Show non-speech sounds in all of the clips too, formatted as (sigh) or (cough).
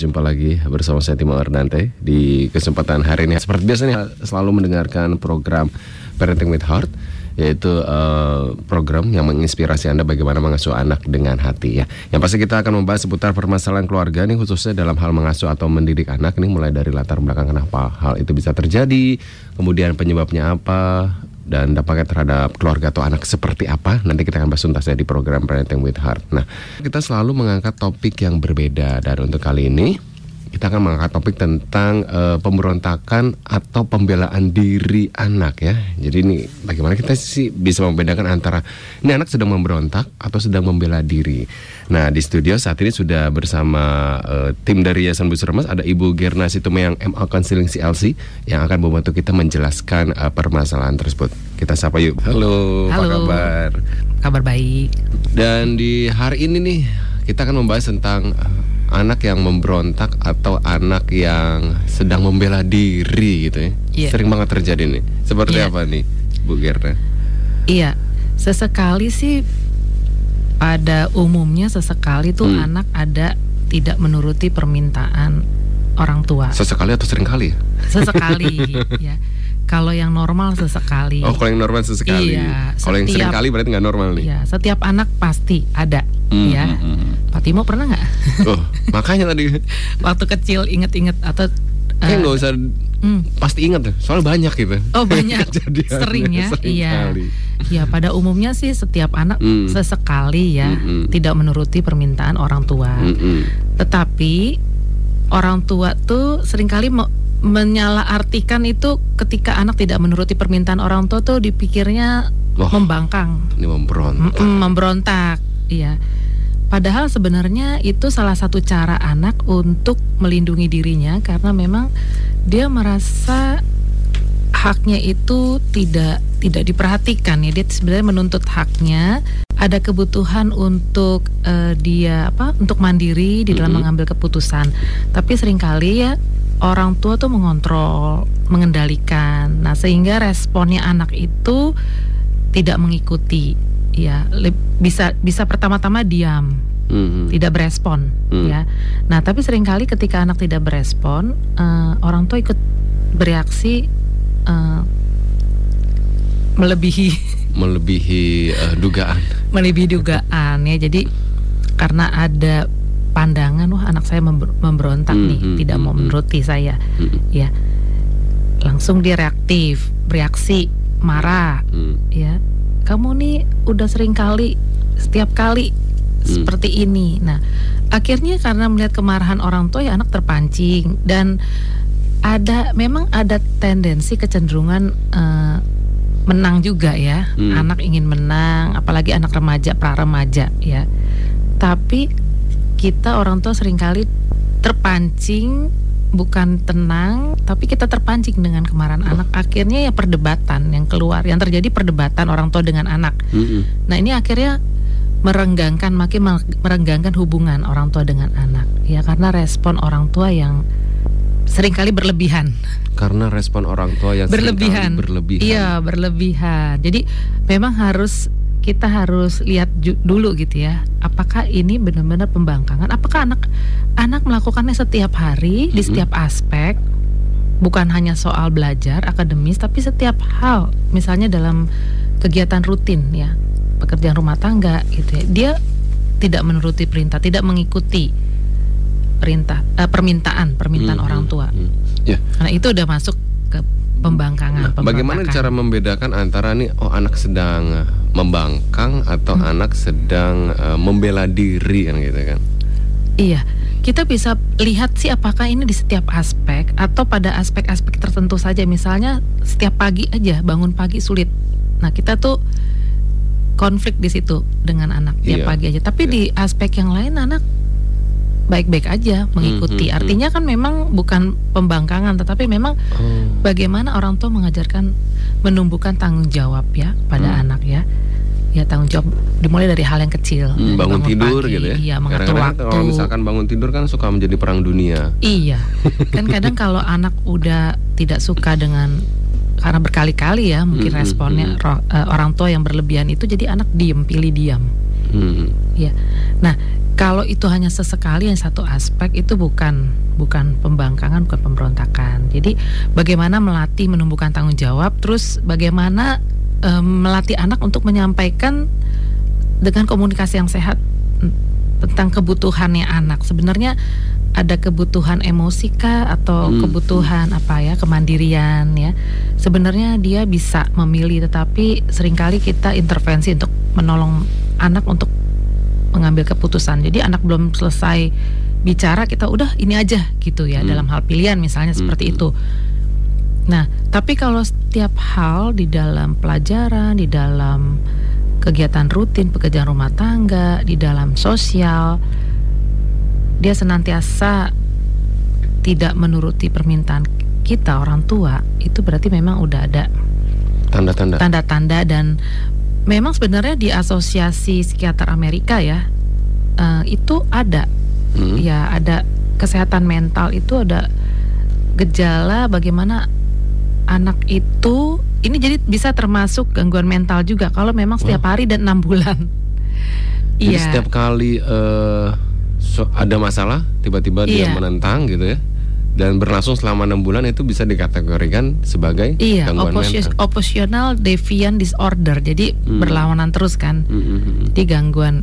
Jumpa lagi bersama saya Timo Ardante di kesempatan hari ini. Seperti biasa nih selalu mendengarkan program Parenting with Heart yaitu uh, program yang menginspirasi Anda bagaimana mengasuh anak dengan hati ya. Yang pasti kita akan membahas seputar permasalahan keluarga nih khususnya dalam hal mengasuh atau mendidik anak ini mulai dari latar belakang kenapa hal itu bisa terjadi, kemudian penyebabnya apa, dan dampaknya terhadap keluarga atau anak seperti apa nanti kita akan bahas tuntasnya di program Parenting with Heart. Nah, kita selalu mengangkat topik yang berbeda dan untuk kali ini kita akan mengangkat topik tentang uh, pemberontakan atau pembelaan diri anak ya. Jadi ini bagaimana kita sih bisa membedakan antara ini anak sedang memberontak atau sedang membela diri. Nah di studio saat ini sudah bersama uh, tim dari Yayasan Busur Mas ada Ibu Gerna Situmeyang MA Counseling CLC yang akan membantu kita menjelaskan uh, permasalahan tersebut. Kita sapa yuk. Halo, Halo, apa kabar? Kabar baik. Dan di hari ini nih kita akan membahas tentang uh, anak yang memberontak atau anak yang sedang membela diri gitu ya. Yeah. Sering banget terjadi nih. Seperti yeah. apa nih, Bu Gerda? Iya, sesekali sih pada umumnya sesekali tuh hmm. anak ada tidak menuruti permintaan orang tua. Sesekali atau sering kali? Sesekali, (laughs) ya. Kalau yang normal sesekali. Oh, kalau yang normal sesekali. Iya. Kalau yang sering kali berarti nggak normal nih. Iya, setiap anak pasti ada, mm, ya. Mm, mm. Pak Timo pernah nggak? Oh, makanya tadi. (laughs) Waktu kecil inget-inget atau Kayak nggak uh, usah mm. pasti ingat tuh, soal banyak gitu. Oh banyak, (laughs) sering ya, sering iya. Kali. Ya pada umumnya sih setiap anak mm. sesekali ya mm -mm. tidak menuruti permintaan orang tua. Mm -mm. Tetapi orang tua tuh sering kali menyalahartikan itu ketika anak tidak menuruti permintaan orang tua tuh dipikirnya Wah, membangkang. Ini memberontak. Mm, memberontak, iya. Padahal sebenarnya itu salah satu cara anak untuk melindungi dirinya karena memang dia merasa haknya itu tidak tidak diperhatikan ya dia sebenarnya menuntut haknya ada kebutuhan untuk uh, dia apa untuk mandiri di dalam mm -hmm. mengambil keputusan tapi sering kali ya orang tua tuh mengontrol, mengendalikan. Nah, sehingga responnya anak itu tidak mengikuti. Ya, bisa bisa pertama-tama diam. Mm-hmm. tidak berespon mm. ya. Nah, tapi sering kali ketika anak tidak berespon, uh, orang tua ikut bereaksi uh, melebihi (laughs) melebihi uh, dugaan. Melebihi dugaan ya. Jadi karena ada pandangan wah anak saya memberontak hmm, nih hmm, tidak hmm, mau hmm. menuruti saya hmm. ya langsung dia reaktif bereaksi marah hmm. ya kamu nih udah sering kali setiap kali hmm. seperti ini nah akhirnya karena melihat kemarahan orang tua ya anak terpancing dan ada memang ada tendensi kecenderungan uh, menang juga ya hmm. anak ingin menang apalagi anak remaja pra remaja ya tapi kita orang tua sering kali terpancing bukan tenang tapi kita terpancing dengan kemarahan oh. anak. Akhirnya ya perdebatan yang keluar yang terjadi perdebatan orang tua dengan anak. Mm -hmm. nah ini akhirnya merenggangkan makin merenggangkan hubungan orang tua dengan anak. Ya karena respon orang tua yang sering kali berlebihan. Karena respon orang tua yang berlebihan. berlebihan. Iya berlebihan. Jadi memang harus kita harus lihat dulu gitu ya apakah ini benar-benar pembangkangan apakah anak anak melakukannya setiap hari mm-hmm. di setiap aspek bukan hanya soal belajar akademis tapi setiap hal misalnya dalam kegiatan rutin ya pekerjaan rumah tangga gitu ya dia tidak menuruti perintah tidak mengikuti perintah uh, permintaan permintaan mm-hmm. orang tua mm-hmm. yeah. karena itu udah masuk ke pembangkangan. Nah, bagaimana cara membedakan antara nih oh anak sedang membangkang atau hmm. anak sedang uh, membela diri kan gitu kan? Iya, kita bisa lihat sih apakah ini di setiap aspek atau pada aspek-aspek tertentu saja. Misalnya setiap pagi aja bangun pagi sulit. Nah kita tuh konflik di situ dengan anak tiap iya. pagi aja. Tapi iya. di aspek yang lain anak baik-baik aja mengikuti. Hmm, hmm, Artinya kan memang bukan pembangkangan, tetapi memang hmm. bagaimana orang tua mengajarkan menumbuhkan tanggung jawab ya pada hmm. anak ya. Ya tanggung jawab dimulai dari hal yang kecil. Hmm, bangun, bangun tidur pagi, gitu ya. Iya, mengatur Kadang waktu. Kalau misalkan bangun tidur kan suka menjadi perang dunia. Iya. kan kadang (laughs) kalau anak udah tidak suka dengan karena berkali-kali ya mungkin hmm, hmm responnya hmm, hmm. orang tua yang berlebihan itu jadi anak diem pilih diam. Hmm. Ya. Nah, kalau itu hanya sesekali yang satu aspek itu bukan bukan pembangkangan bukan pemberontakan. Jadi bagaimana melatih menumbuhkan tanggung jawab terus bagaimana um, melatih anak untuk menyampaikan dengan komunikasi yang sehat tentang kebutuhannya anak. Sebenarnya ada kebutuhan emosi kah atau hmm. kebutuhan apa ya kemandirian ya. Sebenarnya dia bisa memilih tetapi sering kali kita intervensi untuk menolong anak untuk mengambil keputusan. Jadi anak belum selesai bicara kita udah ini aja gitu ya hmm. dalam hal pilihan misalnya hmm. seperti itu. Nah, tapi kalau setiap hal di dalam pelajaran, di dalam kegiatan rutin, pekerjaan rumah tangga, di dalam sosial, dia senantiasa tidak menuruti permintaan kita orang tua, itu berarti memang udah ada tanda-tanda tanda-tanda dan memang sebenarnya di Asosiasi Psikiater Amerika ya uh, itu ada hmm. ya ada kesehatan mental itu ada gejala bagaimana anak itu ini jadi bisa termasuk gangguan mental juga kalau memang setiap hari dan enam bulan. Iya. setiap kali uh, so, ada masalah tiba-tiba iya. dia menentang gitu ya dan berlangsung selama enam bulan itu bisa dikategorikan sebagai iya, gangguan opos mental. Oppositional deviant disorder. Jadi hmm. berlawanan terus kan. Hmm. hmm, hmm. Jadi gangguan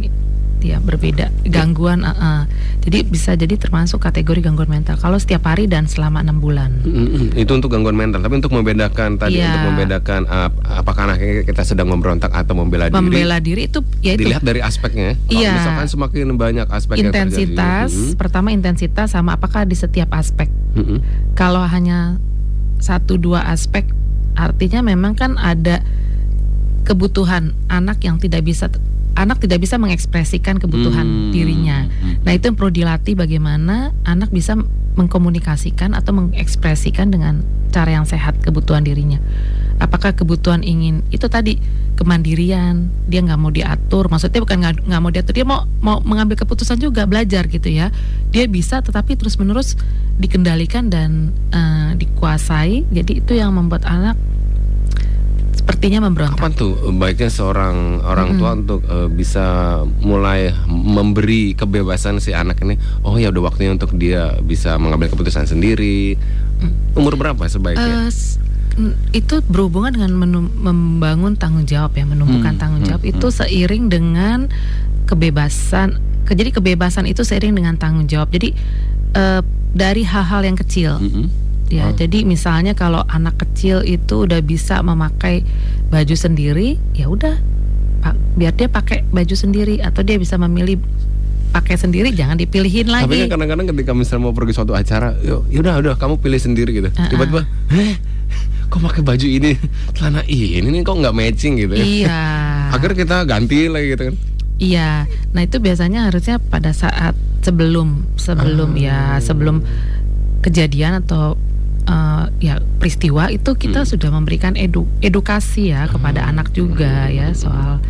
ya berbeda gangguan uh, uh. jadi bisa jadi termasuk kategori gangguan mental kalau setiap hari dan selama enam bulan mm-hmm. itu untuk gangguan mental tapi untuk membedakan tadi yeah. untuk membedakan uh, apakah anak kita sedang memberontak atau membela, diri membela diri itu ya itu dilihat dari aspeknya kalau yeah. misalkan semakin banyak aspek intensitas yang mm-hmm. pertama intensitas sama apakah di setiap aspek mm-hmm. kalau hanya satu dua aspek artinya memang kan ada kebutuhan anak yang tidak bisa anak tidak bisa mengekspresikan kebutuhan hmm. dirinya. Hmm. Nah, itu yang perlu dilatih bagaimana anak bisa mengkomunikasikan atau mengekspresikan dengan cara yang sehat kebutuhan dirinya. Apakah kebutuhan ingin itu tadi kemandirian, dia nggak mau diatur, maksudnya bukan nggak mau diatur, dia mau mau mengambil keputusan juga belajar gitu ya. Dia bisa, tetapi terus menerus dikendalikan dan uh, dikuasai. Jadi itu yang membuat anak sepertinya memberontak. Kapan tuh baiknya seorang orang tua hmm. untuk uh, bisa mulai memberi kebebasan si anak ini? Oh ya udah waktunya untuk dia bisa mengambil keputusan sendiri. Hmm. Umur berapa sebaiknya? Uh, itu berhubungan dengan membangun tanggung jawab ya, menumbuhkan hmm. tanggung jawab hmm. itu seiring dengan kebebasan. Jadi kebebasan itu seiring dengan tanggung jawab. Jadi uh, dari hal-hal yang kecil. Hmm Ya, oh. jadi misalnya kalau anak kecil itu udah bisa memakai baju sendiri, ya udah biar dia pakai baju sendiri atau dia bisa memilih pakai sendiri jangan dipilihin lagi. Tapi kan kadang-kadang ketika misalnya mau pergi suatu acara, yuk, yaudah udah kamu pilih sendiri gitu. Uh -uh. Tiba-tiba, eh, kok pakai baju ini, celana ini nih kok nggak matching gitu ya? Iya. (laughs) Akhirnya kita ganti lagi gitu kan? Iya. Nah itu biasanya harusnya pada saat sebelum sebelum uh. ya sebelum kejadian atau uh, ya peristiwa itu kita hmm. sudah memberikan edu edukasi ya kepada hmm. anak juga ya soal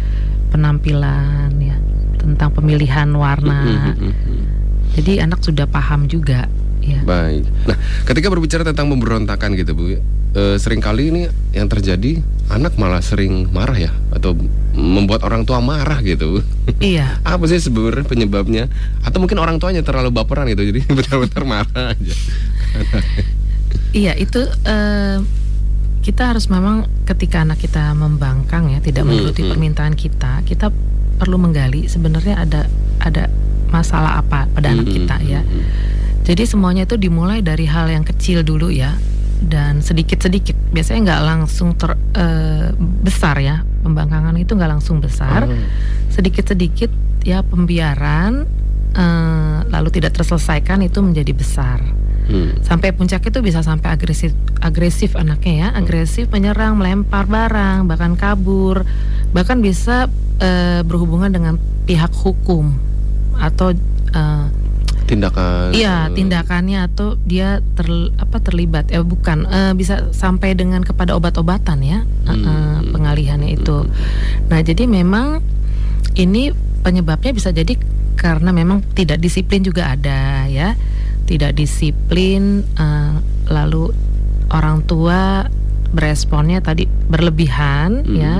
penampilan ya tentang pemilihan warna. Hmm, hmm, hmm, Jadi anak sudah paham juga ya. Baik. Nah, ketika berbicara tentang pemberontakan gitu Bu, e, sering kali ini yang terjadi anak malah sering marah ya atau membuat orang tua marah gitu. Iya. (laughs) Apa sih sebenarnya penyebabnya? Atau mungkin orang tuanya terlalu baperan gitu jadi (laughs) benar-benar marah aja. (laughs) Iya itu uh, kita harus memang ketika anak kita membangkang ya tidak hmm, menuruti hmm, permintaan kita, kita perlu menggali sebenarnya ada ada masalah apa pada hmm, anak kita hmm, ya. Hmm. Jadi semuanya itu dimulai dari hal yang kecil dulu ya dan sedikit-sedikit. Biasanya nggak langsung ter uh, besar ya pembangkangan itu nggak langsung besar. Sedikit-sedikit ya pembiaran uh, lalu tidak terselesaikan itu menjadi besar hmm. sampai puncak itu bisa sampai agresif agresif anaknya ya. Agresif menyerang melempar barang bahkan kabur. Bahkan bisa uh, berhubungan dengan pihak hukum atau uh, tindakan. iya tindakannya atau dia ter apa terlibat. Ya bukan uh, bisa sampai dengan kepada obat-obatan ya hmm. uh, pengalihannya itu. Hmm. nah jadi memang ini penyebabnya bisa jadi karena memang tidak disiplin juga ada ya tidak disiplin uh, lalu orang tua beresponnya tadi berlebihan mm. ya.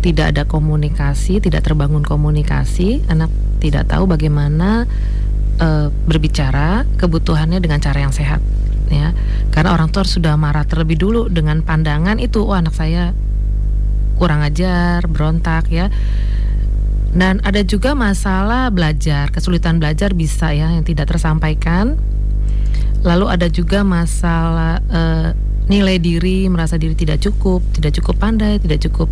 Tidak ada komunikasi tidak terbangun komunikasi. Anak tidak tahu bagaimana uh, berbicara kebutuhannya dengan cara yang sehat ya. Karena orang tua sudah marah terlebih dulu dengan pandangan itu oh anak saya kurang ajar berontak ya dan ada juga masalah belajar kesulitan belajar bisa ya yang tidak tersampaikan lalu ada juga masalah uh, nilai diri merasa diri tidak cukup tidak cukup pandai tidak cukup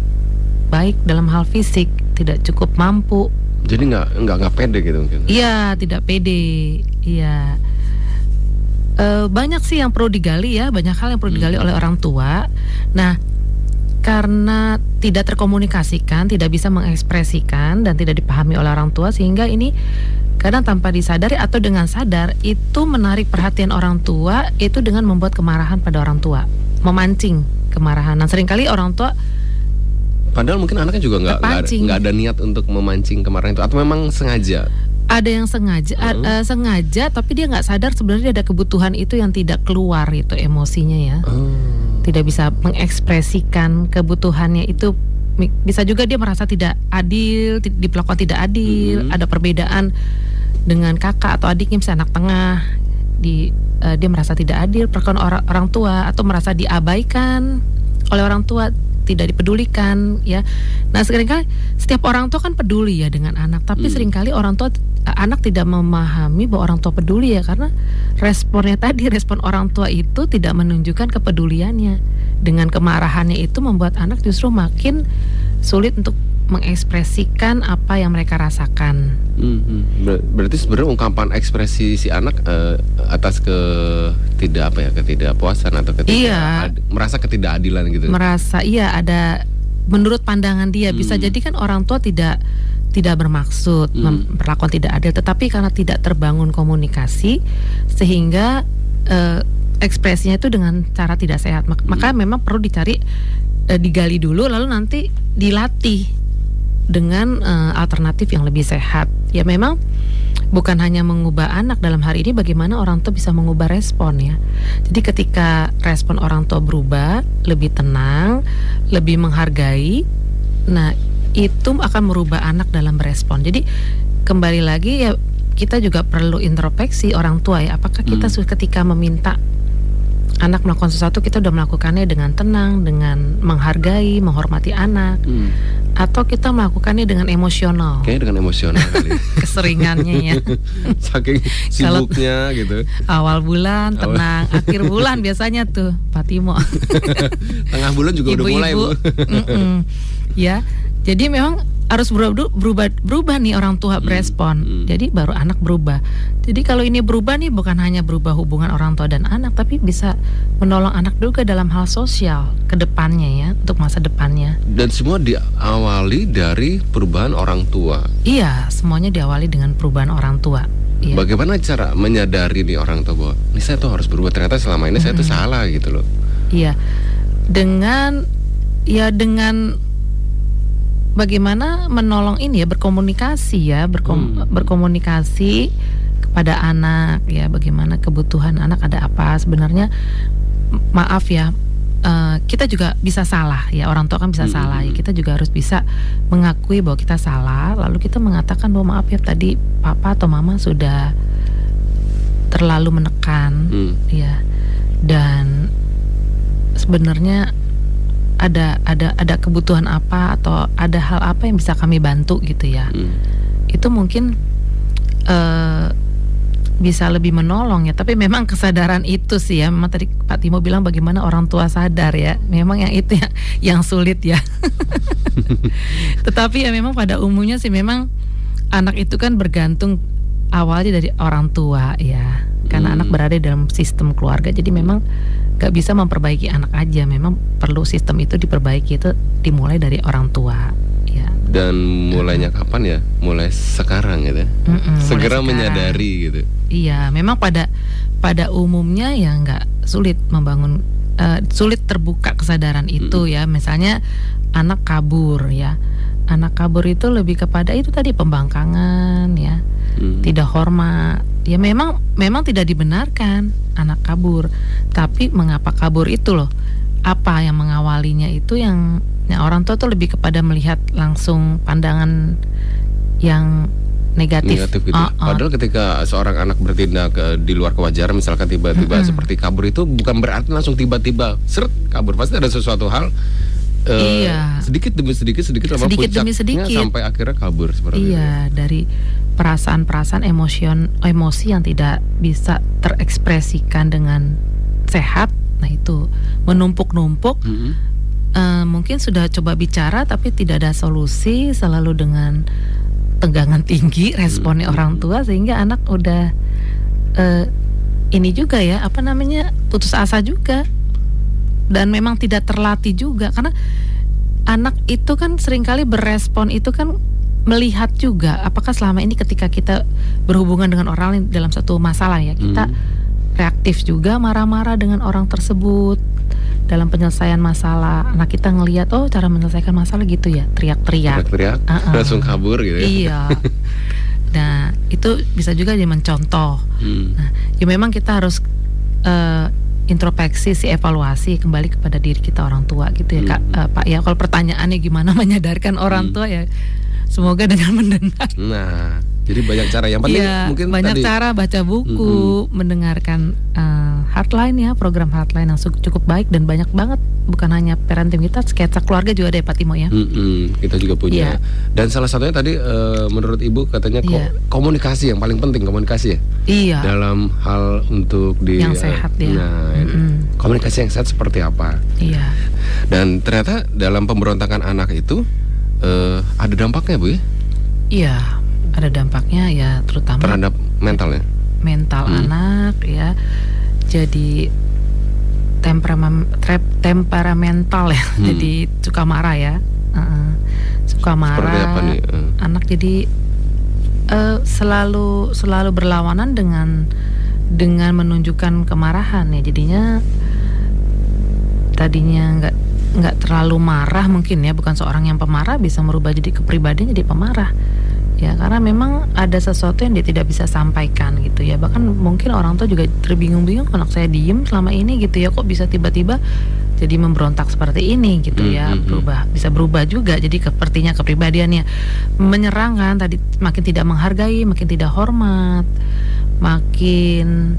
baik dalam hal fisik tidak cukup mampu jadi nggak nggak nggak pede gitu mungkin? Iya, tidak pede. Iya. E, banyak sih yang perlu digali ya, banyak hal yang perlu digali hmm. oleh orang tua. Nah, karena tidak terkomunikasikan, tidak bisa mengekspresikan dan tidak dipahami oleh orang tua sehingga ini kadang tanpa disadari atau dengan sadar itu menarik perhatian orang tua itu dengan membuat kemarahan pada orang tua, memancing kemarahan. Nah, sering kali orang tua Padahal mungkin anaknya juga nggak nggak ada niat untuk memancing kemarin itu atau memang sengaja. Ada yang sengaja, hmm. uh, sengaja, tapi dia nggak sadar sebenarnya ada kebutuhan itu yang tidak keluar itu emosinya ya. Hmm. Tidak bisa mengekspresikan kebutuhannya itu bisa juga dia merasa tidak adil, diperlakukan tidak adil, hmm. ada perbedaan dengan kakak atau adiknya misalnya anak tengah di uh, dia merasa tidak adil perlakuan orang orang tua atau merasa diabaikan oleh orang tua tidak dipedulikan ya. Nah sering kali setiap orang tua kan peduli ya dengan anak, tapi hmm. sering kali orang tua anak tidak memahami bahwa orang tua peduli ya karena responnya tadi respon orang tua itu tidak menunjukkan kepeduliannya. Dengan kemarahannya itu membuat anak justru makin sulit untuk mengekspresikan apa yang mereka rasakan. Hmm, hmm. Ber berarti sebenarnya ungkapan ekspresi si anak uh, atas ke tidak apa ya ketidakpuasan atau ketidak iya. merasa ketidakadilan gitu. Merasa iya ada menurut pandangan dia hmm. bisa jadi kan orang tua tidak tidak bermaksud hmm. memperlakukan tidak adil tetapi karena tidak terbangun komunikasi sehingga uh, ekspresinya itu dengan cara tidak sehat. Maka hmm. memang perlu dicari uh, digali dulu lalu nanti dilatih dengan uh, alternatif yang lebih sehat. Ya memang bukan hanya mengubah anak dalam hari ini bagaimana orang tua bisa mengubah respon ya. Jadi ketika respon orang tua berubah, lebih tenang, lebih menghargai, nah itu akan merubah anak dalam respon. Jadi kembali lagi ya kita juga perlu introspeksi orang tua ya. Apakah kita hmm. ketika meminta anak melakukan sesuatu kita udah melakukannya dengan tenang, dengan menghargai, menghormati anak, hmm. atau kita melakukannya dengan emosional? Kayaknya dengan emosional (laughs) kali. Keseringannya ya. (laughs) Saking sibuknya gitu. Awal bulan tenang, awal. akhir bulan biasanya tuh Patimo. (laughs) Tengah bulan juga Ibu -ibu. udah mulai bu. ya, jadi memang harus berubah berubah berubah nih orang tua hmm, berespon. Hmm. Jadi baru anak berubah. Jadi kalau ini berubah nih bukan hanya berubah hubungan orang tua dan anak tapi bisa menolong anak juga dalam hal sosial ke depannya ya, untuk masa depannya. Dan semua diawali dari perubahan orang tua. Iya, semuanya diawali dengan perubahan orang tua. Iya. Bagaimana cara menyadari nih orang tua bahwa ini saya tuh harus berubah ternyata selama ini -hmm. saya tuh salah gitu loh. Iya. Dengan ya dengan bagaimana menolong ini ya berkomunikasi ya berkom hmm. berkomunikasi kepada anak ya bagaimana kebutuhan anak ada apa sebenarnya maaf ya uh, kita juga bisa salah ya orang tua kan bisa hmm. salah ya kita juga harus bisa mengakui bahwa kita salah lalu kita mengatakan bahwa maaf ya tadi papa atau mama sudah terlalu menekan hmm. ya dan sebenarnya ada ada ada kebutuhan apa atau ada hal apa yang bisa kami bantu gitu ya. Hmm. itu mungkin uh, bisa lebih menolong ya. Tapi memang kesadaran itu sih ya. Memang tadi Pak Timo bilang bagaimana orang tua sadar ya. Memang yang itu yang, yang sulit ya. (laughs) Tetapi ya memang pada umumnya sih memang anak itu kan bergantung awalnya dari orang tua ya. Karena hmm. anak berada dalam sistem keluarga. Jadi memang gak bisa memperbaiki anak aja. Memang perlu sistem itu diperbaiki itu dimulai dari orang tua ya. Dan mulainya kapan ya? Mulai sekarang gitu mm -mm, segera menyadari gitu. Iya memang pada pada umumnya ya nggak sulit membangun uh, sulit terbuka kesadaran itu mm -mm. ya. Misalnya anak kabur ya. Anak kabur itu lebih kepada itu tadi pembangkangan ya. Mm. tidak hormat ya memang memang tidak dibenarkan anak kabur tapi mengapa kabur itu loh apa yang mengawalinya itu yang ya orang tua tuh lebih kepada melihat langsung pandangan yang negatif. negatif gitu. Uh, uh. Padahal ketika seorang anak bertindak uh, di luar kewajaran, misalkan tiba-tiba seperti kabur itu bukan berarti langsung tiba-tiba seret kabur. Pasti ada sesuatu hal. uh, Iya. Sedikit demi sedikit, sedikit Sedikit demi sedikit. sampai akhirnya kabur seperti Iya, dari perasaan-perasaan emosion emosi yang tidak bisa terekspresikan dengan sehat. Nah, itu menumpuk-numpuk itu. Mm-mm. Eh, mungkin sudah coba bicara tapi tidak ada solusi selalu dengan tegangan tinggi responnya Hmm. orang tua sehingga anak udah eh, ini juga ya apa namanya putus asa juga dan memang tidak terlatih juga karena anak itu kan sering kali berespon itu kan melihat juga apakah selama ini ketika kita berhubungan dengan orang lain dalam satu masalah ya kita Mm. reaktif juga marah-marah dengan orang tersebut dalam penyelesaian masalah anak kita ngelihat oh cara menyelesaikan masalah gitu ya teriak-teriak teriak-teriak, Uh-uh. langsung kabur gitu ya. iya (laughs) nah itu bisa juga jadi mencontoh Hmm. nah ya memang kita harus eh, introspeksi si evaluasi kembali kepada diri kita orang tua gitu ya kak Hmm. Eh, pak ya kalau pertanyaannya gimana (laughs) menyadarkan orang Hmm. tua ya semoga dengan (laughs) mendengar Nah, jadi banyak cara. Yang penting Iya, mungkin banyak tadi cara baca buku, mendengarkan eh, Heartline ya, program Heartline yang cukup baik dan banyak banget. Bukan hanya parenting kita, sketsa keluarga juga ada ya Pak Timo ya. Mm-mm, kita juga punya. Iya. Dan salah satunya tadi eh, menurut ibu katanya ko- Iya. komunikasi yang paling penting komunikasi ya Iya, dalam hal untuk di Yang sehat ya. Nah, ini. Mm-mm. komunikasi yang sehat seperti apa? iya, Dan ternyata dalam pemberontakan anak itu eh, ada dampaknya bu ya iya. Ada dampaknya ya, terutama terhadap mentalnya. mental Hmm. anak ya. Jadi temperamen temperamental ya, Hmm. jadi suka marah ya, Heeh. suka marah. Seperti apa nih? Eh, anak jadi eh, selalu selalu berlawanan dengan dengan menunjukkan kemarahan ya jadinya tadinya nggak nggak terlalu marah mungkin ya bukan seorang yang pemarah bisa merubah jadi kepribadian jadi pemarah. Ya karena memang ada sesuatu yang dia tidak bisa sampaikan gitu ya. Bahkan mungkin orang tua juga terbingung-bingung anak saya diem selama ini gitu ya kok bisa tiba-tiba jadi memberontak seperti ini? gitu Hmm, ya hmm, hmm. berubah bisa berubah juga jadi sepertinya kepribadiannya. Menyerang kan tadi makin tidak menghargai makin tidak hormat makin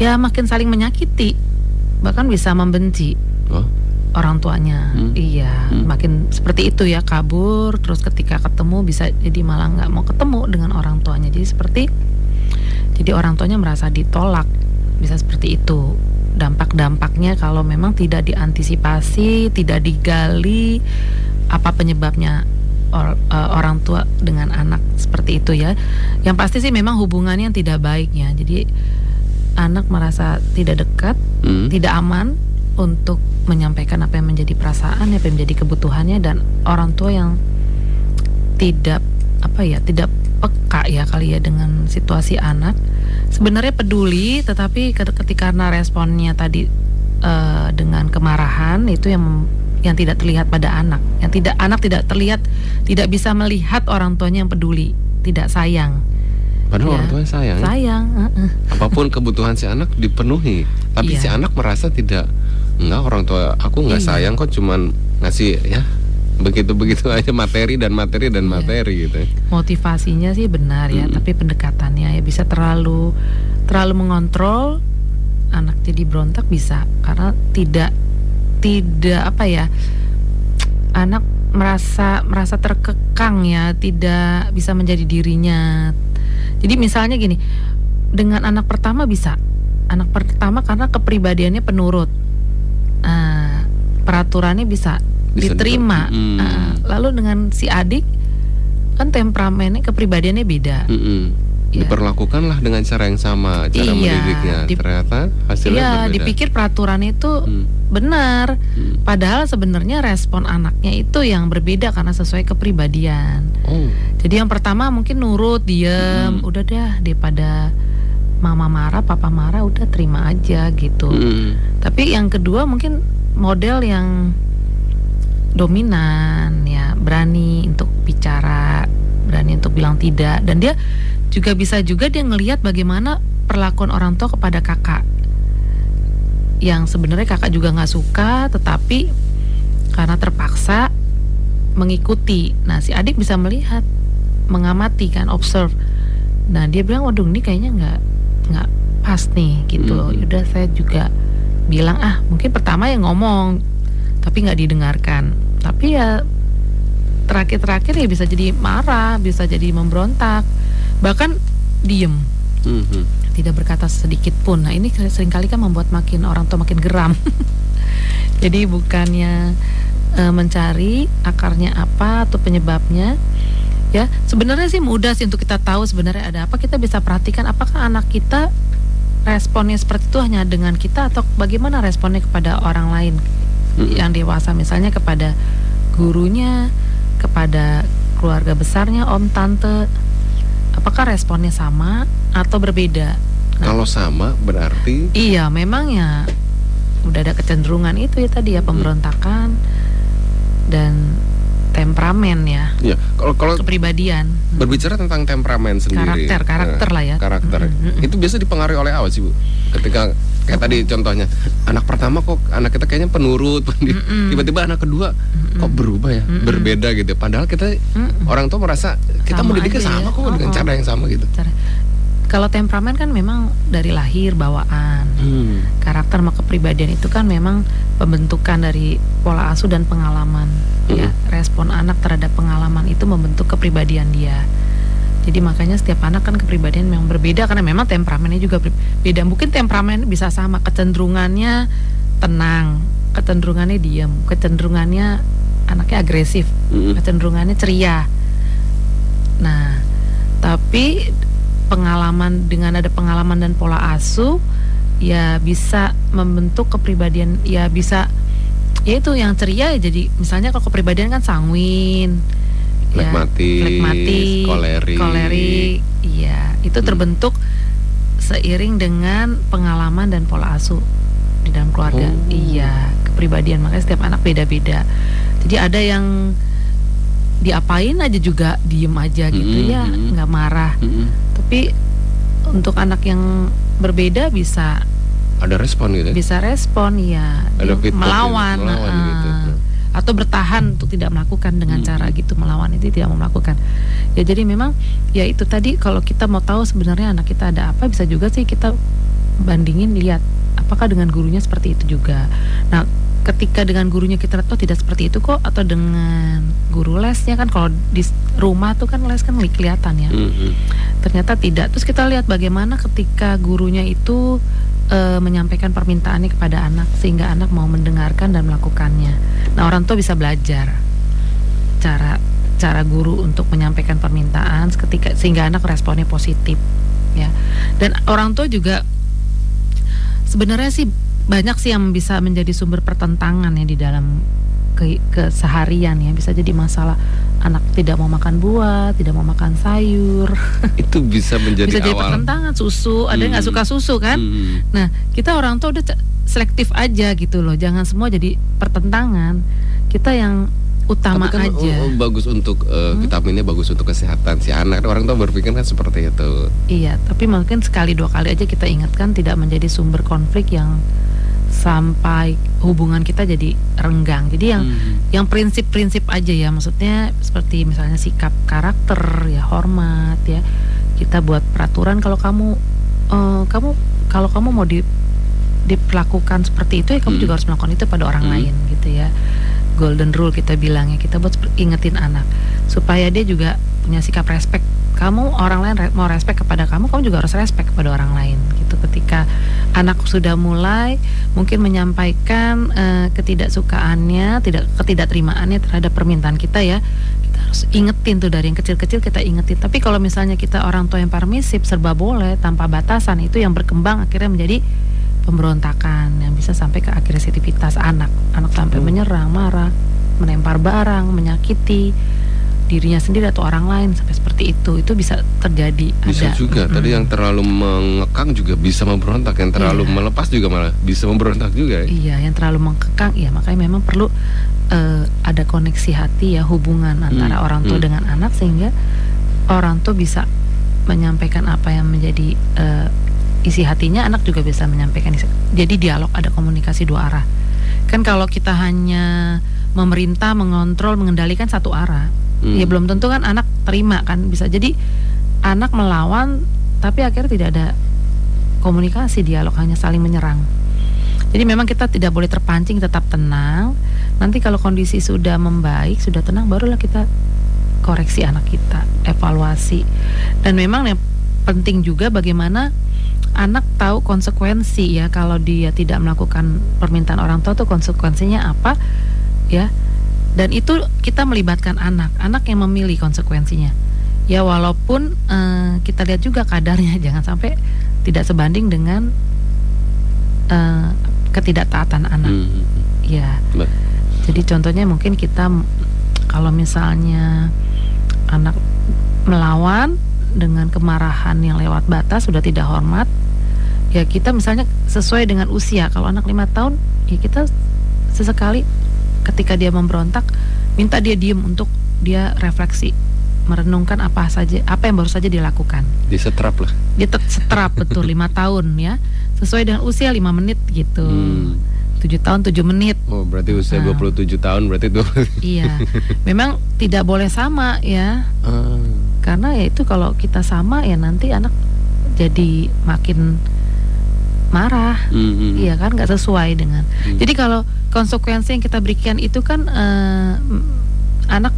ya makin saling menyakiti bahkan bisa membenci. Oh, orang tuanya Hmm. iya Hmm. makin seperti itu ya kabur terus ketika ketemu bisa jadi malah nggak mau ketemu dengan orang tuanya jadi seperti jadi orang tuanya merasa ditolak bisa seperti itu dampak-dampaknya kalau memang tidak diantisipasi tidak digali apa penyebabnya or- eh, orang tua dengan anak seperti itu ya yang pasti sih memang hubungannya yang tidak baiknya jadi anak merasa tidak dekat hmm. tidak aman untuk menyampaikan apa yang menjadi perasaan, apa yang menjadi kebutuhannya dan orang tua yang tidak apa ya, tidak peka ya kali ya dengan situasi anak. Sebenarnya peduli tetapi ke- ketika karena responnya tadi eh, dengan kemarahan itu yang yang tidak terlihat pada anak. Yang tidak anak tidak terlihat tidak bisa melihat orang tuanya yang peduli, tidak sayang. Padahal Ya. orang tuanya sayang. Sayang, heeh. Apa pun (laughs) kebutuhan si anak dipenuhi, tapi Iya. si anak merasa tidak enggak orang tua aku nggak Iya. sayang kok cuman ngasih ya begitu-begitu (laughs) aja materi dan materi dan Iya. materi gitu. motivasinya sih benar ya, Mm-mm. tapi pendekatannya ya bisa terlalu terlalu mengontrol anak jadi berontak bisa karena tidak tidak apa ya anak merasa merasa terkekang ya, tidak bisa menjadi dirinya. Jadi misalnya gini, dengan anak pertama bisa anak pertama karena kepribadiannya penurut, Ah, peraturannya bisa, Bisa diterima. di- Hmm. Ah, lalu dengan si adik kan temperamennya kepribadiannya beda. Mm-mm. Ya. Diperlakukanlah dengan cara yang sama cara Iya, mendidiknya. dip- Ternyata hasilnya Iya, berbeda. dipikir peraturan itu Hmm, benar, hmm. padahal sebenarnya respon anaknya itu yang berbeda karena sesuai kepribadian. Oh, Jadi yang pertama mungkin nurut, diem, Hmm. udah dah daripada mama marah, papa marah, udah terima aja gitu. mm. Tapi yang kedua mungkin model yang dominan ya, berani untuk bicara, berani untuk bilang tidak dan dia juga bisa juga dia ngelihat bagaimana perlakuan orang tua kepada kakak. Yang sebenarnya kakak juga nggak suka tetapi karena terpaksa mengikuti. Nah, si adik bisa melihat mengamati kan observe nah dia bilang waduh ini kayaknya nggak nggak pas nih gitu Mhm. udah saya juga bilang ah mungkin pertama yang ngomong tapi nggak didengarkan tapi ya terakhir-terakhir ya bisa jadi marah bisa jadi memberontak bahkan diem Mhm. tidak berkata sedikit pun. Nah ini sering kali kan membuat makin orang tua makin geram. (laughs) Jadi bukannya e, mencari akarnya apa atau penyebabnya, ya sebenarnya sih mudah sih untuk kita tahu sebenarnya ada apa. Kita bisa perhatikan apakah anak kita responnya seperti itu hanya dengan kita atau bagaimana responnya kepada orang lain yang dewasa, misalnya kepada gurunya, kepada keluarga besarnya, om tante. Apakah responnya sama atau berbeda? Nah, Kalau sama berarti Iya, memang ya udah ada kecenderungan itu ya tadi ya pemberontakan dan temperamen ya, ya kalau kalau kepribadian. Hmm. berbicara tentang temperamen sendiri Karakter, karakter eh, lah ya. karakter Mm, mm, mm. itu biasa dipengaruhi oleh apa sih bu ketika kayak tadi contohnya anak pertama kok anak kita kayaknya penurut pendiam. (laughs) Mm-mm. tiba-tiba anak kedua Mm-mm. kok berubah ya Mm-mm. berbeda gitu padahal kita Mm-mm. orang tua merasa kita Sama mendidiknya sama ya. kok dengan Oh, cara yang sama gitu Cara- Kalau temperamen kan memang dari lahir bawaan. hmm. Karakter sama kepribadian itu kan memang pembentukan dari pola asuh dan pengalaman. Ya, respon anak terhadap pengalaman itu membentuk kepribadian dia. Jadi makanya setiap anak kan kepribadian memang berbeda karena memang temperamennya juga beda. Mungkin temperamen bisa sama, kecenderungannya tenang, kecenderungannya diam, kecenderungannya anaknya agresif, Mm-mm. kecenderungannya ceria. Nah, tapi pengalaman dengan ada pengalaman dan pola asuh ya bisa membentuk kepribadian ya bisa ya itu yang ceria ya jadi misalnya kalau kepribadian kan sanguin ya, Flegmatis, flegmatik, kolerik. kolerik, iya itu Hmm. terbentuk seiring dengan pengalaman dan pola asuh di dalam keluarga. Oh. Iya, kepribadian makanya setiap anak beda-beda. Jadi ada yang diapain aja juga diem aja gitu Mm-mm, ya, nggak marah. Mm-mm. Tapi untuk anak yang berbeda bisa ada respon gitu ya? bisa respon ya, Ada dia feedback melawan, gitu, melawan ah, gitu. atau bertahan untuk tidak melakukan dengan Hmm. cara gitu melawan itu tidak mau melakukan. Ya jadi memang ya itu tadi kalau kita mau tahu sebenarnya anak kita ada apa bisa juga sih kita bandingin lihat apakah dengan gurunya seperti itu juga. Nah ketika dengan gurunya kita lihat oh tidak seperti itu kok atau dengan guru lesnya kan kalau di rumah tuh kan les kan kelihatan ya Mm-mm. ternyata tidak. Terus kita lihat bagaimana ketika gurunya itu e, menyampaikan permintaannya kepada anak sehingga anak mau mendengarkan dan melakukannya. Nah orang tua bisa belajar cara cara guru untuk menyampaikan permintaan ketika sehingga anak responnya positif ya. Dan orang tua juga sebenarnya sih banyak sih yang bisa menjadi sumber pertentangan ya di dalam ke keseharian ya bisa jadi masalah anak tidak mau makan buah, tidak mau makan sayur, (laughs) itu bisa menjadi bisa jadi awal pertentangan susu ada yang nggak Hmm. suka susu kan Mm-mm. nah kita orang tua udah selektif aja gitu loh jangan semua jadi pertentangan kita yang utama Tapi kan aja oh, oh, bagus untuk uh, Hmm? vitaminnya bagus untuk kesehatan si anak. Orang tua berpikir kan seperti itu. iya tapi mungkin sekali dua kali aja kita ingatkan tidak menjadi sumber konflik yang sampai hubungan kita jadi renggang jadi yang Hmm. yang prinsip-prinsip aja ya maksudnya seperti misalnya sikap karakter ya hormat ya kita buat peraturan kalau kamu eh, kamu kalau kamu mau di diperlakukan seperti itu ya kamu Hmm. juga harus melakukan itu pada orang Hmm. lain gitu ya golden rule kita bilangnya kita buat ingetin anak supaya dia juga punya sikap respect kamu orang lain re- mau respect kepada kamu kamu juga harus respect kepada orang lain gitu. Ketika anak sudah mulai mungkin menyampaikan eh, ketidaksukaannya tidak ketidakterimaannya terhadap permintaan kita ya kita harus ingetin tuh dari yang kecil-kecil kita ingetin. Tapi kalau misalnya kita orang tua yang permisif serba boleh tanpa batasan itu yang berkembang akhirnya menjadi pemberontakan yang bisa sampai ke agresivitas anak. Anak sampai Hmm. menyerang marah melempar barang menyakiti dirinya sendiri atau orang lain sampai seperti itu itu bisa terjadi Bisa ada juga. Mm-mm. Tadi yang terlalu mengekang juga bisa memberontak. Yang terlalu Iya. melepas juga malah bisa memberontak juga. ya. Iya, yang terlalu mengkekang, ya makanya memang perlu eh, ada koneksi hati ya hubungan antara Hmm, orang tua hmm. dengan anak sehingga orang tua bisa menyampaikan apa yang menjadi eh, isi hatinya, anak juga bisa menyampaikan. isi- Jadi dialog ada komunikasi dua arah. Kan kalau kita hanya memerintah, mengontrol, mengendalikan satu arah, Hmm. Ya belum tentu kan anak terima kan bisa jadi anak melawan tapi akhirnya tidak ada komunikasi dialog hanya saling menyerang. Jadi memang kita tidak boleh terpancing, tetap tenang. Nanti kalau kondisi sudah membaik, sudah tenang, barulah kita koreksi anak kita, evaluasi. Dan memang yang penting juga bagaimana anak tahu konsekuensi ya kalau dia tidak melakukan permintaan orang tua tuh konsekuensinya apa ya. Dan itu kita melibatkan anak, anak yang memilih konsekuensinya. Ya walaupun uh, kita lihat juga kadarnya (laughs) jangan sampai tidak sebanding dengan uh, ketidaktaatan anak. Hmm. hmm, hmm. Ya. Jadi contohnya mungkin kita kalau misalnya anak melawan dengan kemarahan yang lewat batas sudah tidak hormat, ya kita misalnya sesuai dengan usia. Kalau anak lima tahun, ya kita sesekali ketika dia memberontak minta dia diem untuk dia refleksi merenungkan apa saja apa yang baru saja dilakukan. Disetrap lah. Dia setrap betul lima (laughs) tahun ya sesuai dengan usia lima menit gitu. Hmm. 7 tahun 7 menit. Oh, berarti usia nah. 27 tahun berarti itu. (laughs) Iya. Memang tidak boleh sama ya. Uh. Karena ya itu kalau kita sama ya nanti anak jadi makin marah. Mm -hmm. Iya kan nggak sesuai dengan. Mm. Jadi kalau konsekuensi yang kita berikan itu kan uh, anak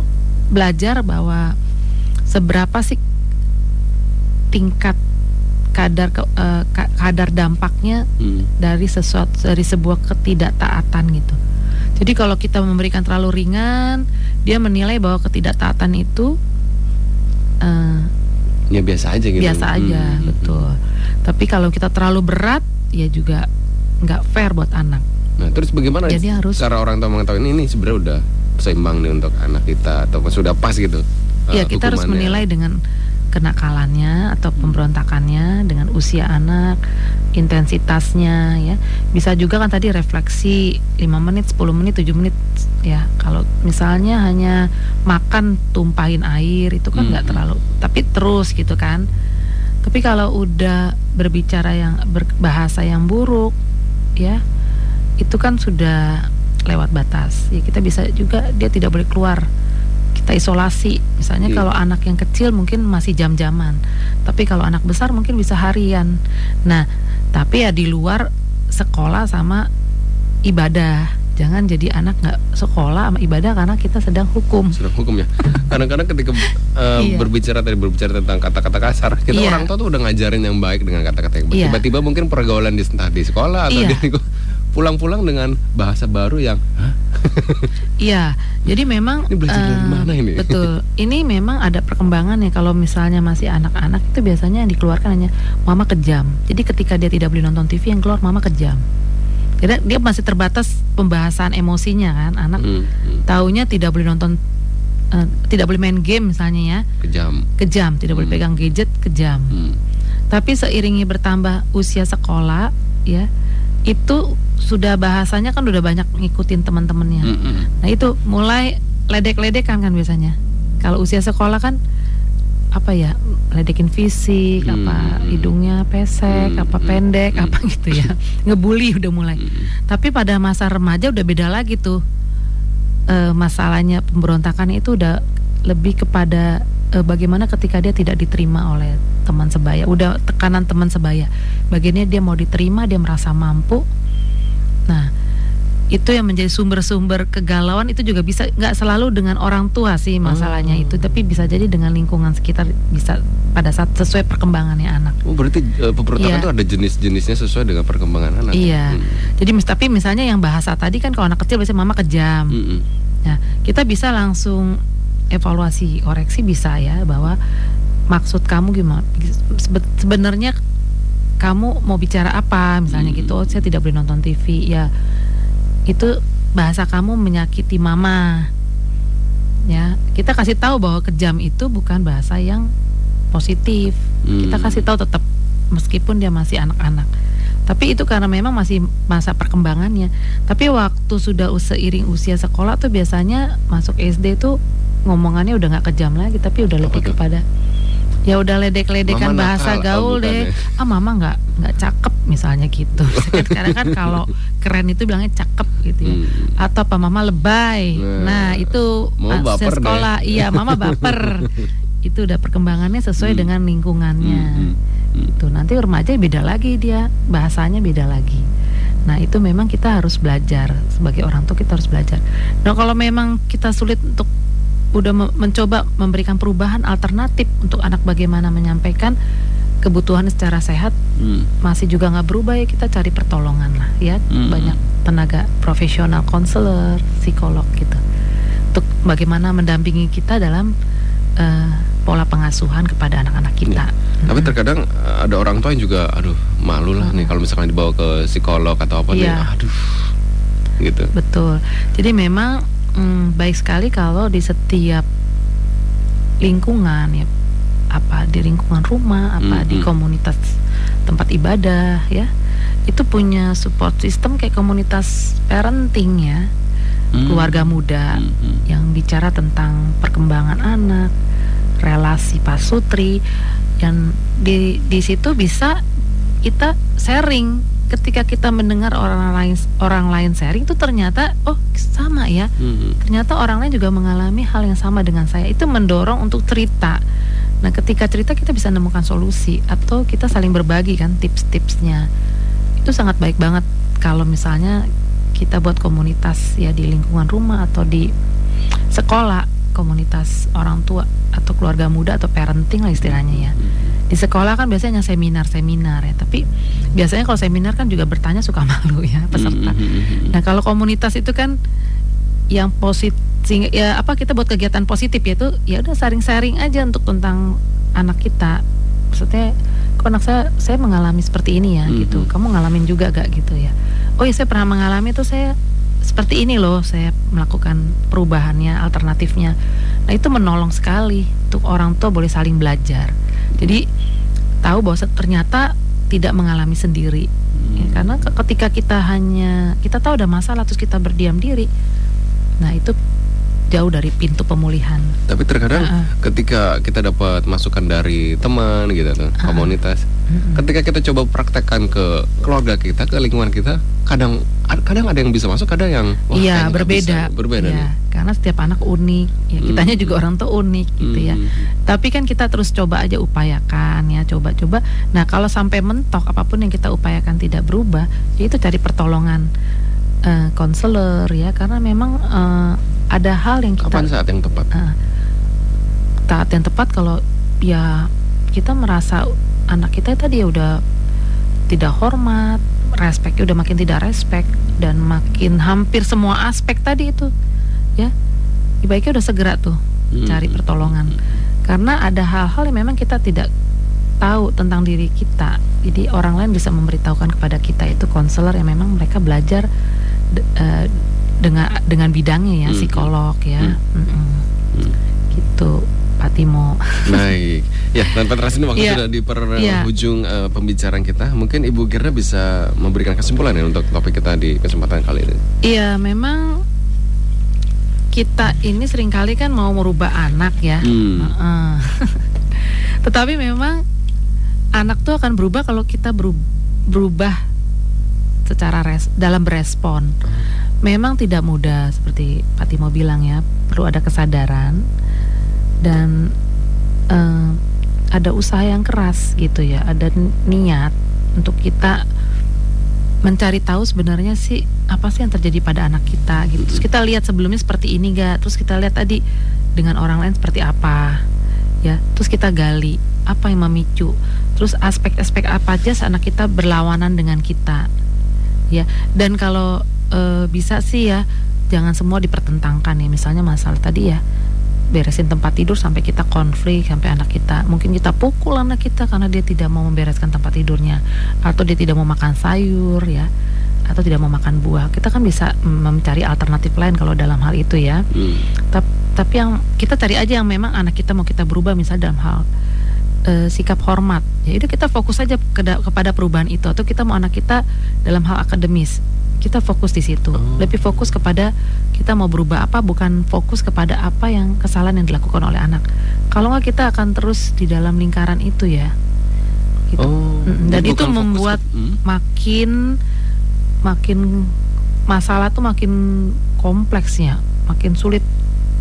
belajar bahwa seberapa sih tingkat kadar uh, kadar dampaknya hmm. dari sesuatu dari sebuah ketidaktaatan gitu. Jadi kalau kita memberikan terlalu ringan, dia menilai bahwa ketidaktaatan itu uh, ya biasa aja gitu. Biasa aja, hmm. betul. Tapi kalau kita terlalu berat, ya juga nggak fair buat anak. Nah, terus bagaimana Jadi harus cara orang tua mengetahui ini, ini sebenarnya udah seimbang nih untuk anak kita atau sudah pas gitu? Iya, uh, kita harus menilai dengan kenakalannya atau pemberontakannya dengan usia anak, intensitasnya ya. Bisa juga kan tadi refleksi 5 menit, 10 menit, 7 menit ya. Kalau misalnya hanya makan tumpahin air itu kan nggak hmm. terlalu, tapi terus gitu kan. Tapi kalau udah berbicara yang berbahasa yang buruk ya, itu kan sudah lewat batas. Ya kita bisa juga dia tidak boleh keluar kita isolasi. Misalnya hmm. kalau anak yang kecil mungkin masih jam-jaman, tapi kalau anak besar mungkin bisa harian. Nah, tapi ya di luar sekolah sama ibadah. Jangan jadi anak nggak sekolah sama ibadah karena kita sedang hukum. Sedang hukum ya. Kadang-kadang ketika uh, iya. berbicara tadi berbicara tentang kata-kata kasar, kita iya. orang tua tuh udah ngajarin yang baik dengan kata-kata yang baik. Iya. Tiba-tiba mungkin pergaulan di entah di sekolah atau iya. di pulang-pulang dengan bahasa baru yang (laughs) Iya, jadi memang ini belajar uh, dari mana ini? Betul. Ini memang ada perkembangan ya kalau misalnya masih anak-anak itu biasanya yang dikeluarkan hanya mama kejam. Jadi ketika dia tidak boleh nonton TV yang keluar mama kejam. Jadi dia masih terbatas pembahasan emosinya kan anak hmm, hmm. taunya tidak boleh nonton uh, tidak boleh main game misalnya ya. Kejam. Kejam, tidak hmm. boleh pegang gadget, kejam. Hmm. Tapi seiringi bertambah usia sekolah ya itu sudah bahasanya kan udah banyak ngikutin teman-temannya. Mm -hmm. Nah itu mulai ledek-ledek kan kan biasanya. Kalau usia sekolah kan apa ya ledekin fisik, mm -hmm. apa hidungnya pesek, mm -hmm. apa pendek, mm -hmm. apa (laughs) gitu ya, (laughs) ngebully udah mulai. Mm -hmm. Tapi pada masa remaja udah beda lagi tuh e, masalahnya pemberontakan itu udah lebih kepada e, bagaimana ketika dia tidak diterima oleh teman sebaya, udah tekanan teman sebaya. Bagiannya dia mau diterima, dia merasa mampu. Nah, itu yang menjadi sumber-sumber kegalauan itu juga bisa nggak selalu dengan orang tua sih masalahnya hmm. itu tapi bisa jadi dengan lingkungan sekitar bisa pada saat sesuai perkembangannya anak. Oh berarti pemberontakan itu ada jenis-jenisnya sesuai dengan perkembangan anak. Iya. Hmm. Jadi tapi misalnya yang bahasa tadi kan kalau anak kecil biasanya mama kejam. Hmm. Nah kita bisa langsung evaluasi koreksi bisa ya bahwa maksud kamu gimana? Sebenarnya kamu mau bicara apa? Misalnya hmm. gitu oh, saya tidak boleh nonton TV ya itu bahasa kamu menyakiti mama. Ya kita kasih tahu bahwa kejam itu bukan bahasa yang positif. Hmm. kita kasih tahu tetap meskipun dia masih anak-anak. Tapi itu karena memang masih masa perkembangannya. Tapi waktu sudah seiring usia sekolah tuh biasanya masuk SD tuh ngomongannya udah nggak kejam lagi tapi udah lebih kepada ya udah ledek-ledekan bahasa nakal, oh, gaul bukan deh. ya. ah mama nggak nggak cakep misalnya gitu. (laughs) Kadang kan kalau keren itu bilangnya cakep gitu ya. Hmm. atau apa mama lebay. Nah, nah itu mama ah, baper deh. sekolah. Iya mama baper. (laughs) Itu udah perkembangannya sesuai Hmm. dengan lingkungannya. Hmm, hmm, hmm. itu nanti remaja beda lagi dia bahasanya beda lagi. Nah itu memang kita harus belajar. Sebagai orang tua kita harus belajar. Nah kalau memang kita sulit untuk udah me- mencoba memberikan perubahan alternatif untuk anak bagaimana menyampaikan kebutuhan secara sehat Hmm. masih juga nggak berubah ya kita cari pertolongan lah ya Hmm. banyak tenaga profesional konselor psikolog gitu untuk bagaimana mendampingi kita dalam eh, pola pengasuhan kepada anak-anak kita Tapi Mm. terkadang eh, ada orang tua yang juga, aduh malu lah nih kalau misalkan dibawa ke psikolog atau apa nih, Iya. aduh, gitu. Betul. Jadi memang mm, baik sekali kalau di setiap lingkungan ya apa di lingkungan rumah, apa di Mhm. komunitas tempat ibadah ya. Itu punya support system kayak komunitas parenting ya, Hmm. keluarga muda Hmm, hmm. yang bicara tentang perkembangan anak, relasi pasutri yang di di situ bisa kita sharing ketika kita mendengar orang lain orang lain sharing itu ternyata oh sama ya. Hmm, ternyata orang lain juga mengalami hal yang sama dengan saya. Itu mendorong untuk cerita. Nah ketika cerita kita bisa menemukan solusi atau kita saling berbagi kan tips-tipsnya. Itu sangat baik banget kalau misalnya kita buat komunitas ya di lingkungan rumah atau di sekolah komunitas orang tua atau keluarga muda atau parenting lah istilahnya ya. Di sekolah kan biasanya seminar-seminar ya tapi biasanya kalau seminar kan juga bertanya suka (laughs) malu ya peserta. Hmm, hmm, hmm, hmm. Nah kalau komunitas itu kan yang positif ya apa kita buat kegiatan positif yaitu ya udah sharing-sharing aja untuk tentang anak kita. Maksudnya kok anak saya saya mengalami seperti ini ya gitu. Mhm. Kamu ngalamin juga gak gitu ya? Oh ya saya pernah mengalami itu saya seperti ini loh saya melakukan perubahannya alternatifnya. Nah itu menolong sekali untuk orang tua boleh saling belajar. Jadi tahu bahwa ternyata tidak mengalami sendiri. Ya, Hmm. karena ke- ketika kita hanya kita tahu ada masalah terus kita berdiam diri, nah itu jauh dari pintu pemulihan. Tapi terkadang Heeh. ketika kita dapat masukan dari teman gitu tuh, Heeh. komunitas, Mm-mm. ketika kita coba praktekkan ke keluarga kita, ke lingkungan kita, kadang ad- kadang ada yang bisa masuk, ada yang wah, Iya berbeda, bisa. berbeda nih. karena setiap anak unik. Ya kitanya Hmm. juga orang tuh unik gitu ya. Hmm. Tapi kan kita terus coba aja upayakan ya, coba-coba. Nah kalau sampai mentok apa pun yang kita upayakan tidak berubah, ya itu cari pertolongan eh, konselor ya, karena memang eh, ada hal yang kita Kapan saat yang tepat? Ah, saat yang tepat kalau ya kita merasa anak kita tadi ya udah tidak hormat, respeknya udah makin tidak respect dan makin hampir semua aspek tadi itu ya baiknya udah segera tuh Hmm. cari pertolongan karena ada hal-hal yang memang kita tidak tahu tentang diri kita jadi orang lain bisa memberitahukan kepada kita itu konselor yang memang mereka belajar de- eh, dengan dengan bidangnya ya Hmm. psikolog ya Hmm. Mm-mm. Hmm. gitu Pak Timo Baik, ya dan Petra ini waktu Iya. sudah di Iya. penghujung eh, pembicaraan kita. Mungkin Ibu Girna bisa memberikan kesimpulan ya untuk topik kita di kesempatan kali ini. Iya memang kita ini sering kali kan mau merubah anak ya Hmm. Heeh. (laughs) tetapi memang anak tuh akan berubah kalau kita beru- berubah secara res dalam berespon memang tidak mudah seperti Pak Timo bilang ya perlu ada kesadaran dan eh, ada usaha yang keras gitu ya ada niat untuk kita mencari tahu sebenarnya sih apa sih yang terjadi pada anak kita gitu. Terus kita lihat sebelumnya seperti ini gak terus kita lihat tadi dengan orang lain seperti apa ya. Terus kita gali apa yang memicu. Terus aspek-aspek apa aja anak kita berlawanan dengan kita ya dan kalau eh, bisa sih ya jangan semua dipertentangkan ya misalnya masalah tadi ya beresin tempat tidur sampai kita konflik sampai anak kita. Mungkin kita pukul anak kita karena dia tidak mau membereskan tempat tidurnya. Atau dia tidak mau makan sayur ya atau tidak mau makan buah. Kita kan bisa mencari alternatif lain kalau dalam hal itu ya. Hmm. Tap- tapi yang kita cari aja yang memang anak kita mau kita berubah misalnya dalam hal eh, sikap hormat ya udah kita fokus aja keda- kepada perubahan itu atau kita mau anak kita dalam hal akademis kita fokus di situ. Oh. Lebih fokus kepada kita mau berubah apa, bukan fokus kepada apa yang kesalahan yang dilakukan oleh anak. Kalau nggak kita akan terus di dalam lingkaran itu ya. Gitu. Oh, Mm, dan itu membuat ke- hmm? makin makin masalah tuh makin kompleksnya, makin sulit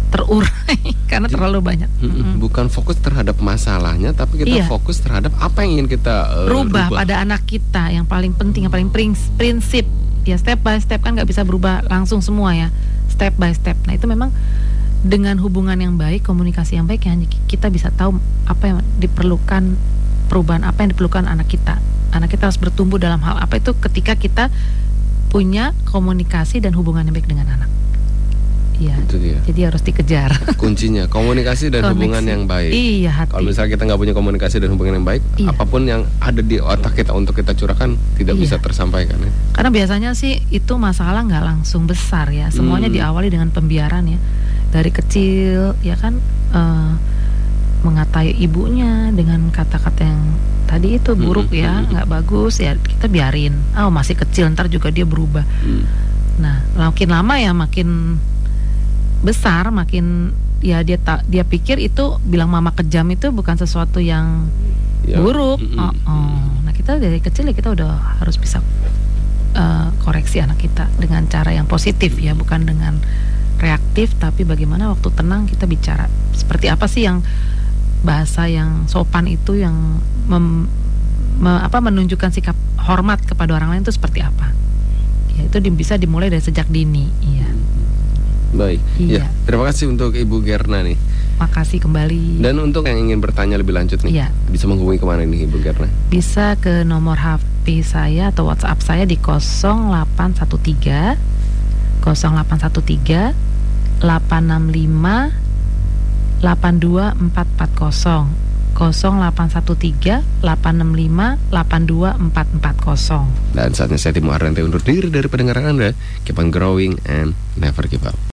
terurai (laughs) karena Jadi- terlalu banyak. Mm-mm. Mm-mm. bukan fokus terhadap masalahnya tapi kita Iya. fokus terhadap apa yang ingin kita uh, rubah pada anak kita yang paling penting yang paling prins- prinsip ya step by step kan nggak bisa berubah langsung semua ya step by step nah itu memang dengan hubungan yang baik komunikasi yang baik ya hanya kita bisa tahu apa yang diperlukan perubahan apa yang diperlukan anak kita anak kita harus bertumbuh dalam hal apa itu ketika kita punya komunikasi dan hubungan yang baik dengan anak Iya, itu dia jadi harus dikejar. (laughs) kuncinya komunikasi dan Koneksi. hubungan yang baik Iya, hati. kalau misalnya kita nggak punya komunikasi dan hubungan yang baik Iya. apa pun yang ada di otak kita untuk kita curahkan tidak Iya. bisa tersampaikan ya Karena biasanya sih itu masalah nggak langsung besar ya. Semuanya Hmm. diawali dengan pembiaran ya. Dari kecil ya kan eh, mengatai ibunya dengan kata-kata yang tadi itu buruk Hmm, ya, hmm. nggak bagus ya kita biarin. Oh masih kecil ntar juga dia berubah. Hmm. Nah makin lama ya makin besar makin ya dia tak dia pikir itu bilang mama kejam itu bukan sesuatu yang Ya. buruk. Mm-mm. Oh, oh. Nah kita dari kecil ya kita udah harus bisa eh, koreksi anak kita dengan cara yang positif ya, bukan dengan reaktif, tapi bagaimana waktu tenang kita bicara. Seperti apa sih yang bahasa yang sopan itu yang mem- me- apa menunjukkan sikap hormat kepada orang lain itu seperti apa? Ya itu di- bisa dimulai dari sejak dini. Iya. Baik Iya. ya terima kasih untuk ibu Gerna nih Makasih kembali. dan untuk yang ingin bertanya lebih lanjut nih Iya. bisa menghubungi ke mana nih ibu Gerna bisa ke nomor HP saya atau WhatsApp saya di 0813 0813 865 82440 0813 865 82440 dan saatnya saya Timo Arante undur diri dari pendengaran Anda keep on growing and never give up